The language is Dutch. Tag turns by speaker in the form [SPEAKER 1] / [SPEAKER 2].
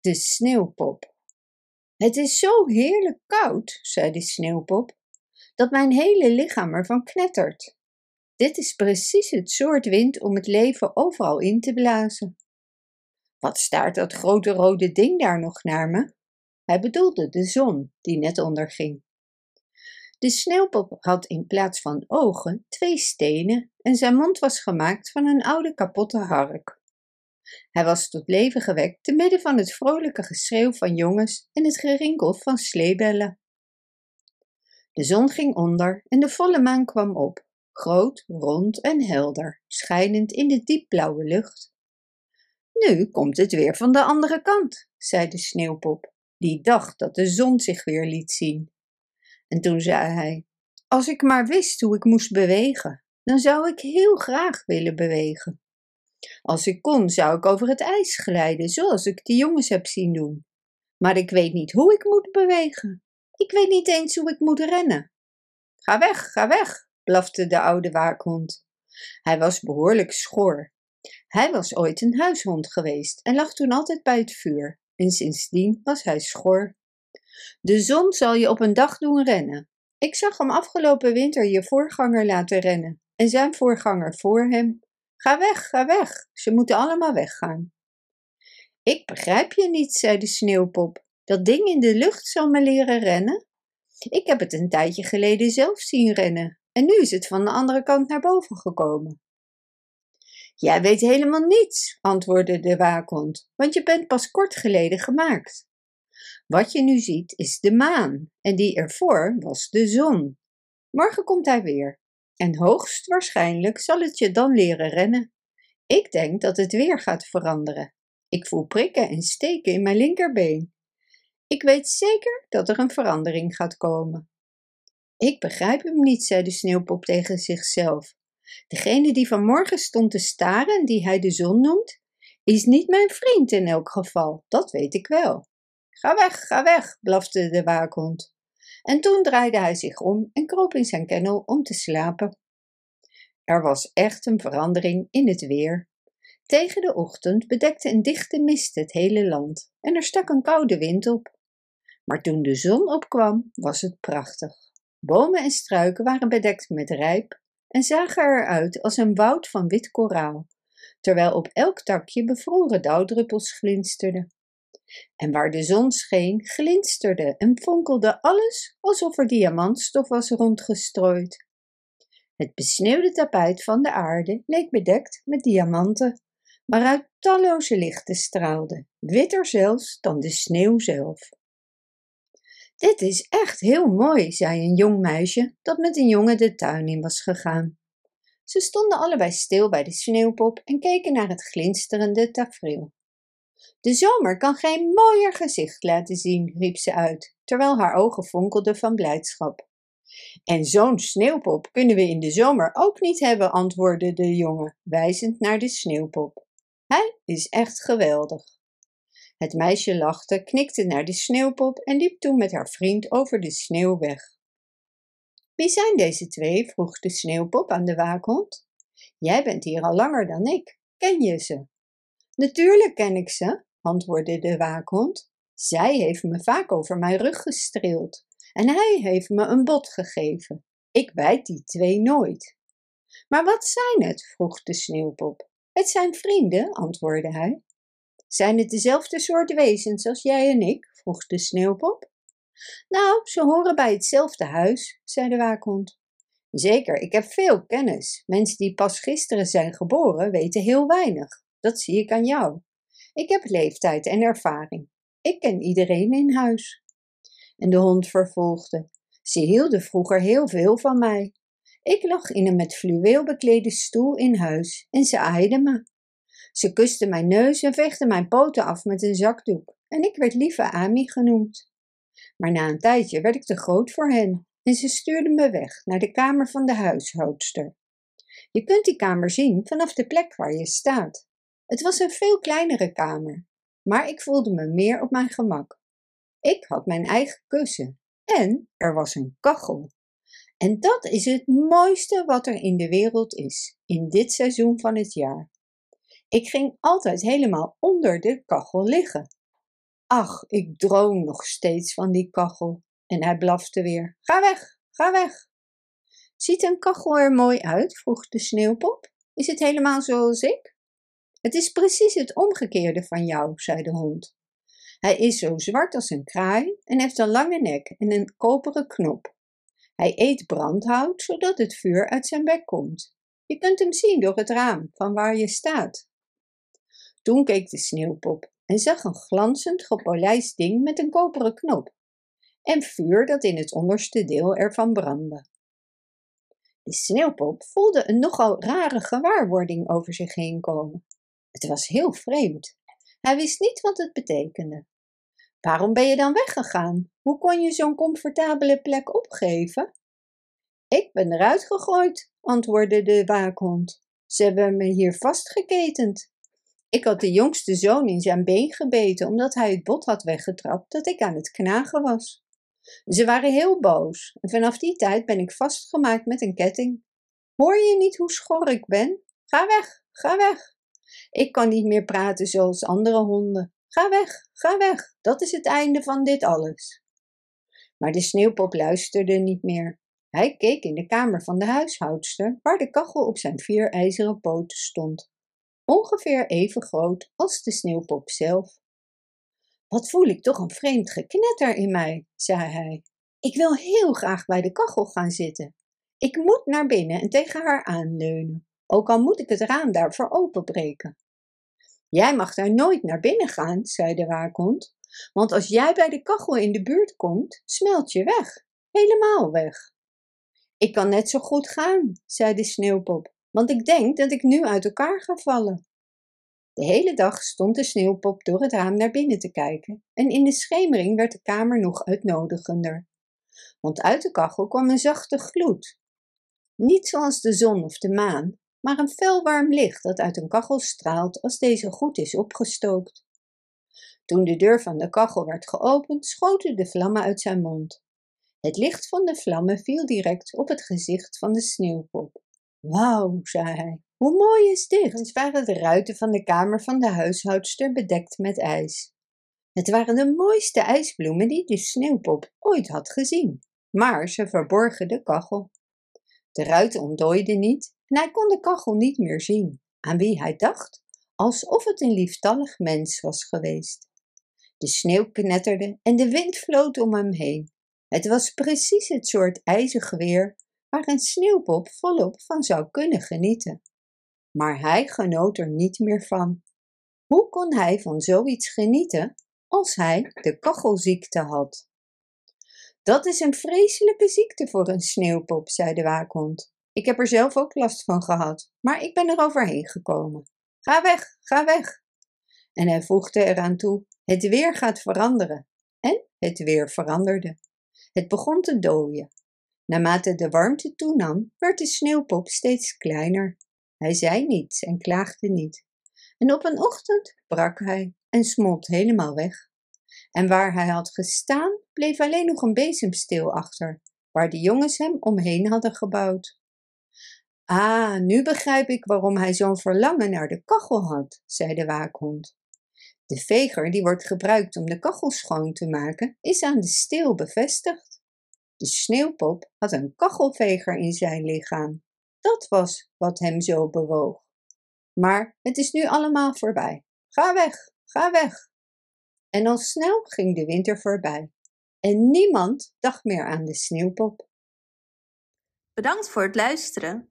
[SPEAKER 1] De sneeuwpop. Het is zo heerlijk koud, zei de sneeuwpop, dat mijn hele lichaam ervan knettert. Dit is precies het soort wind om het leven overal in te blazen. Wat staart dat grote rode ding daar nog naar me? Hij bedoelde de zon die net onderging. De sneeuwpop had in plaats van ogen twee stenen en zijn mond was gemaakt van een oude kapotte hark. Hij was tot leven gewekt te midden van het vrolijke geschreeuw van jongens en het gerinkel van sleebellen. De zon ging onder en de volle maan kwam op, groot, rond en helder, schijnend in de diepblauwe lucht. Nu komt het weer van de andere kant, zei de sneeuwpop, die dacht dat de zon zich weer liet zien. En toen zei hij: Als ik maar wist hoe ik moest bewegen, dan zou ik heel graag willen bewegen. Als ik kon, zou ik over het ijs glijden, zoals ik de jongens heb zien doen. Maar ik weet niet hoe ik moet bewegen. Ik weet niet eens hoe ik moet rennen. Ga weg, ga weg, blafte de oude waakhond. Hij was behoorlijk schor. Hij was ooit een huishond geweest en lag toen altijd bij het vuur. En sindsdien was hij schor. De zon zal je op een dag doen rennen. Ik zag hem afgelopen winter je voorganger laten rennen en zijn voorganger voor hem. Ga weg, ga weg, ze moeten allemaal weggaan. Ik begrijp je niet, zei de sneeuwpop. Dat ding in de lucht zal me leren rennen. Ik heb het een tijdje geleden zelf zien rennen en nu is het van de andere kant naar boven gekomen. Jij weet helemaal niets, antwoordde de waakhond, want je bent pas kort geleden gemaakt. Wat je nu ziet is de maan en die ervoor was de zon. Morgen komt hij weer en hoogstwaarschijnlijk zal het je dan leren rennen. Ik denk dat het weer gaat veranderen. Ik voel prikken en steken in mijn linkerbeen. Ik weet zeker dat er een verandering gaat komen. Ik begrijp hem niet, zei de sneeuwpop tegen zichzelf. Degene die vanmorgen stond te staren en die hij de zon noemt, is niet mijn vriend in elk geval, dat weet ik wel. Ga weg, ga weg, blafte de waakhond. En toen draaide hij zich om en kroop in zijn kennel om te slapen. Er was echt een verandering in het weer. Tegen de ochtend bedekte een dichte mist het hele land en er stak een koude wind op. Maar toen de zon opkwam, was het prachtig. Bomen en struiken waren bedekt met rijp en zagen eruit als een woud van wit koraal, terwijl op elk takje bevroren dauwdruppels glinsterden. En waar de zon scheen, glinsterde en fonkelde alles alsof er diamantstof was rondgestrooid. Het besneeuwde tapijt van de aarde leek bedekt met diamanten, waaruit talloze lichten straalden, witter zelfs dan de sneeuw zelf. Dit is echt heel mooi, zei een jong meisje dat met een jongen de tuin in was gegaan. Ze stonden allebei stil bij de sneeuwpop en keken naar het glinsterende tafereel. De zomer kan geen mooier gezicht laten zien, riep ze uit, terwijl haar ogen fonkelden van blijdschap. En zo'n sneeuwpop kunnen we in de zomer ook niet hebben, antwoordde de jongen, wijzend naar de sneeuwpop. Hij is echt geweldig. Het meisje lachte, knikte naar de sneeuwpop en liep toen met haar vriend over de sneeuw weg. Wie zijn deze twee? vroeg de sneeuwpop aan de waakhond. Jij bent hier al langer dan ik. Ken je ze? Natuurlijk ken ik ze, antwoordde de waakhond. Zij heeft me vaak over mijn rug gestreeld en hij heeft me een bot gegeven. Ik bijt die twee nooit. Maar wat zijn het? vroeg de sneeuwpop. Het zijn vrienden, antwoordde hij. Zijn het dezelfde soort wezens als jij en ik? vroeg de sneeuwpop. Nou, ze horen bij hetzelfde huis, zei de waakhond. Zeker, ik heb veel kennis. Mensen die pas gisteren zijn geboren weten heel weinig. Dat zie ik aan jou. Ik heb leeftijd en ervaring. Ik ken iedereen in huis. En de hond vervolgde: Ze hielden vroeger heel veel van mij. Ik lag in een met fluweel beklede stoel in huis en ze aaide me. Ze kuste mijn neus en veegde mijn poten af met een zakdoek en ik werd lieve Ami genoemd. Maar na een tijdje werd ik te groot voor hen en ze stuurden me weg naar de kamer van de huishoudster. Je kunt die kamer zien vanaf de plek waar je staat. Het was een veel kleinere kamer, maar ik voelde me meer op mijn gemak. Ik had mijn eigen kussen en er was een kachel. En dat is het mooiste wat er in de wereld is, in dit seizoen van het jaar. Ik ging altijd helemaal onder de kachel liggen. Ach, ik droom nog steeds van die kachel. En hij blafte weer. Ga weg, ga weg. Ziet een kachel er mooi uit? vroeg de sneeuwpop. Is het helemaal zoals ik? Het is precies het omgekeerde van jou, zei de hond. Hij is zo zwart als een kraai en heeft een lange nek en een koperen knop. Hij eet brandhout zodat het vuur uit zijn bek komt. Je kunt hem zien door het raam van waar je staat. Toen keek de sneeuwpop en zag een glanzend gepolijst ding met een koperen knop en vuur dat in het onderste deel ervan brandde. De sneeuwpop voelde een nogal rare gewaarwording over zich heen komen. Het was heel vreemd. Hij wist niet wat het betekende. Waarom ben je dan weggegaan? Hoe kon je zo'n comfortabele plek opgeven? Ik ben eruit gegooid, antwoordde de waakhond. Ze hebben me hier vastgeketend. Ik had de jongste zoon in zijn been gebeten omdat hij het bot had weggetrapt dat ik aan het knagen was. Ze waren heel boos en vanaf die tijd ben ik vastgemaakt met een ketting. Hoor je niet hoe schor ik ben? Ga weg, ga weg. Ik kan niet meer praten zoals andere honden. Ga weg, ga weg. Dat is het einde van dit alles. Maar de sneeuwpop luisterde niet meer. Hij keek in de kamer van de huishoudster, waar de kachel op zijn vier ijzeren poten stond, ongeveer even groot als de sneeuwpop zelf. Wat voel ik toch een vreemd geknetter in mij, zei hij. Ik wil heel graag bij de kachel gaan zitten. Ik moet naar binnen en tegen haar aanleunen, ook al moet ik het raam daarvoor openbreken. Jij mag daar nooit naar binnen gaan, zei de waakhond, want als jij bij de kachel in de buurt komt, smelt je weg, helemaal weg. Ik kan net zo goed gaan, zei de sneeuwpop, want ik denk dat ik nu uit elkaar ga vallen. De hele dag stond de sneeuwpop door het raam naar binnen te kijken en in de schemering werd de kamer nog uitnodigender. Want uit de kachel kwam een zachte gloed. Niet zoals de zon of de maan, maar een fel warm licht dat uit een kachel straalt als deze goed is opgestookt. Toen de deur van de kachel werd geopend, schoten de vlammen uit zijn mond. Het licht van de vlammen viel direct op het gezicht van de sneeuwpop. Wauw, zei hij, hoe mooi is dit? Eens waren de ruiten van de kamer van de huishoudster bedekt met ijs. Het waren de mooiste ijsbloemen die de sneeuwpop ooit had gezien, maar ze verborgen de kachel. De ruiten ontdooiden niet en hij kon de kachel niet meer zien, aan wie hij dacht, alsof het een lieftallig mens was geweest. De sneeuw knetterde en de wind floot om hem heen. Het was precies het soort ijzig weer waar een sneeuwpop volop van zou kunnen genieten. Maar hij genoot er niet meer van. Hoe kon hij van zoiets genieten als hij de kachelziekte had? Dat is een vreselijke ziekte voor een sneeuwpop, zei de waakhond. Ik heb er zelf ook last van gehad, maar ik ben er overheen gekomen. Ga weg, ga weg. En hij voegde eraan toe: Het weer gaat veranderen. En het weer veranderde. Het begon te dooien. Naarmate de warmte toenam, werd de sneeuwpop steeds kleiner. Hij zei niets en klaagde niet. En op een ochtend brak hij en smolt helemaal weg. En waar hij had gestaan, bleef alleen nog een bezemsteel achter, waar de jongens hem omheen hadden gebouwd. Ah, nu begrijp ik waarom hij zo'n verlangen naar de kachel had, zei de waakhond. De veger die wordt gebruikt om de kachel schoon te maken, is aan de steel bevestigd. De sneeuwpop had een kachelveger in zijn lichaam. Dat was wat hem zo bewoog. Maar het is nu allemaal voorbij. Ga weg, ga weg. En al snel ging de winter voorbij. En niemand dacht meer aan de sneeuwpop.
[SPEAKER 2] Bedankt voor het luisteren.